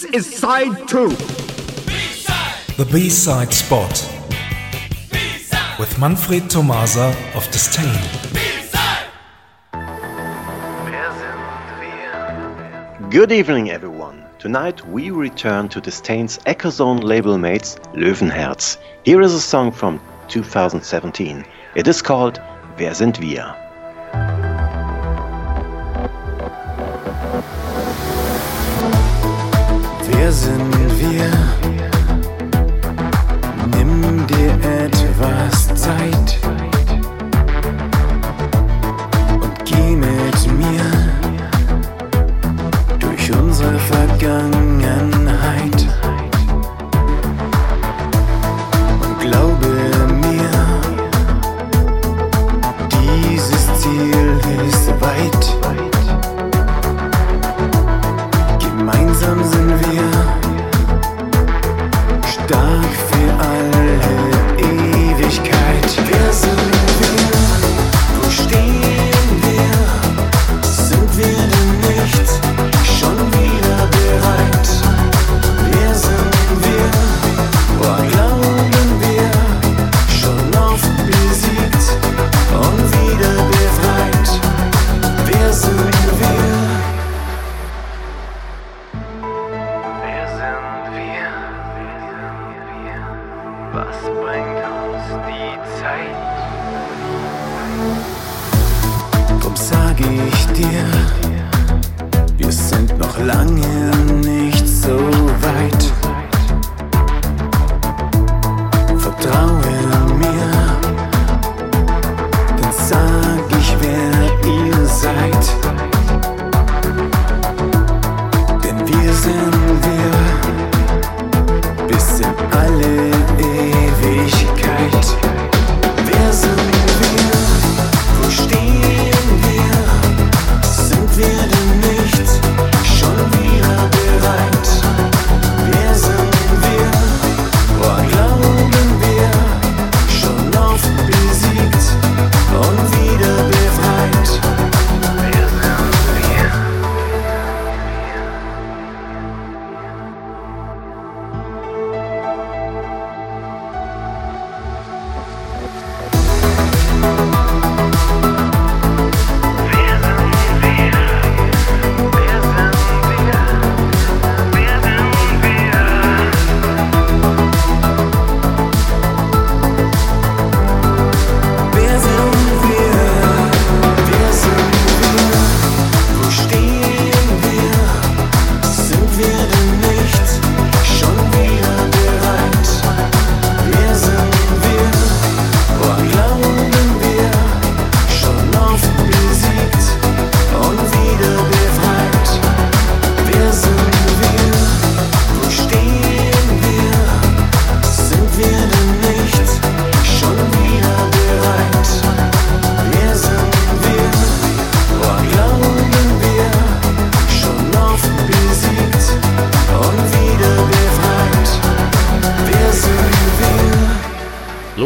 This is side two. The B-side spot. With Manfred Tomasa of Disdain. Good evening, everyone. Tonight we return to Disdain's Echozone label mates Löwenherz. Here is a song from 2017. It is called Wer sind wir? Ich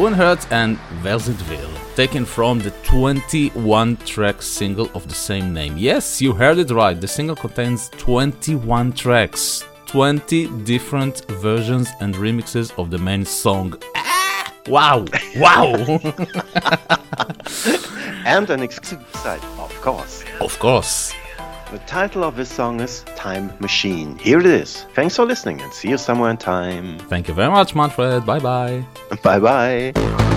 Löwenherz and sind? Taken from the 21 track single of the same name. Yes, you heard it right. The single contains 21 tracks, 20 different versions and remixes of the main song. Ah! Wow! Wow! And an exclusive side, of course. of course. The title of this song is Time Machine. Here it is. Thanks for listening and see you somewhere in time. Thank you very much, Manfred. Bye bye. Bye bye.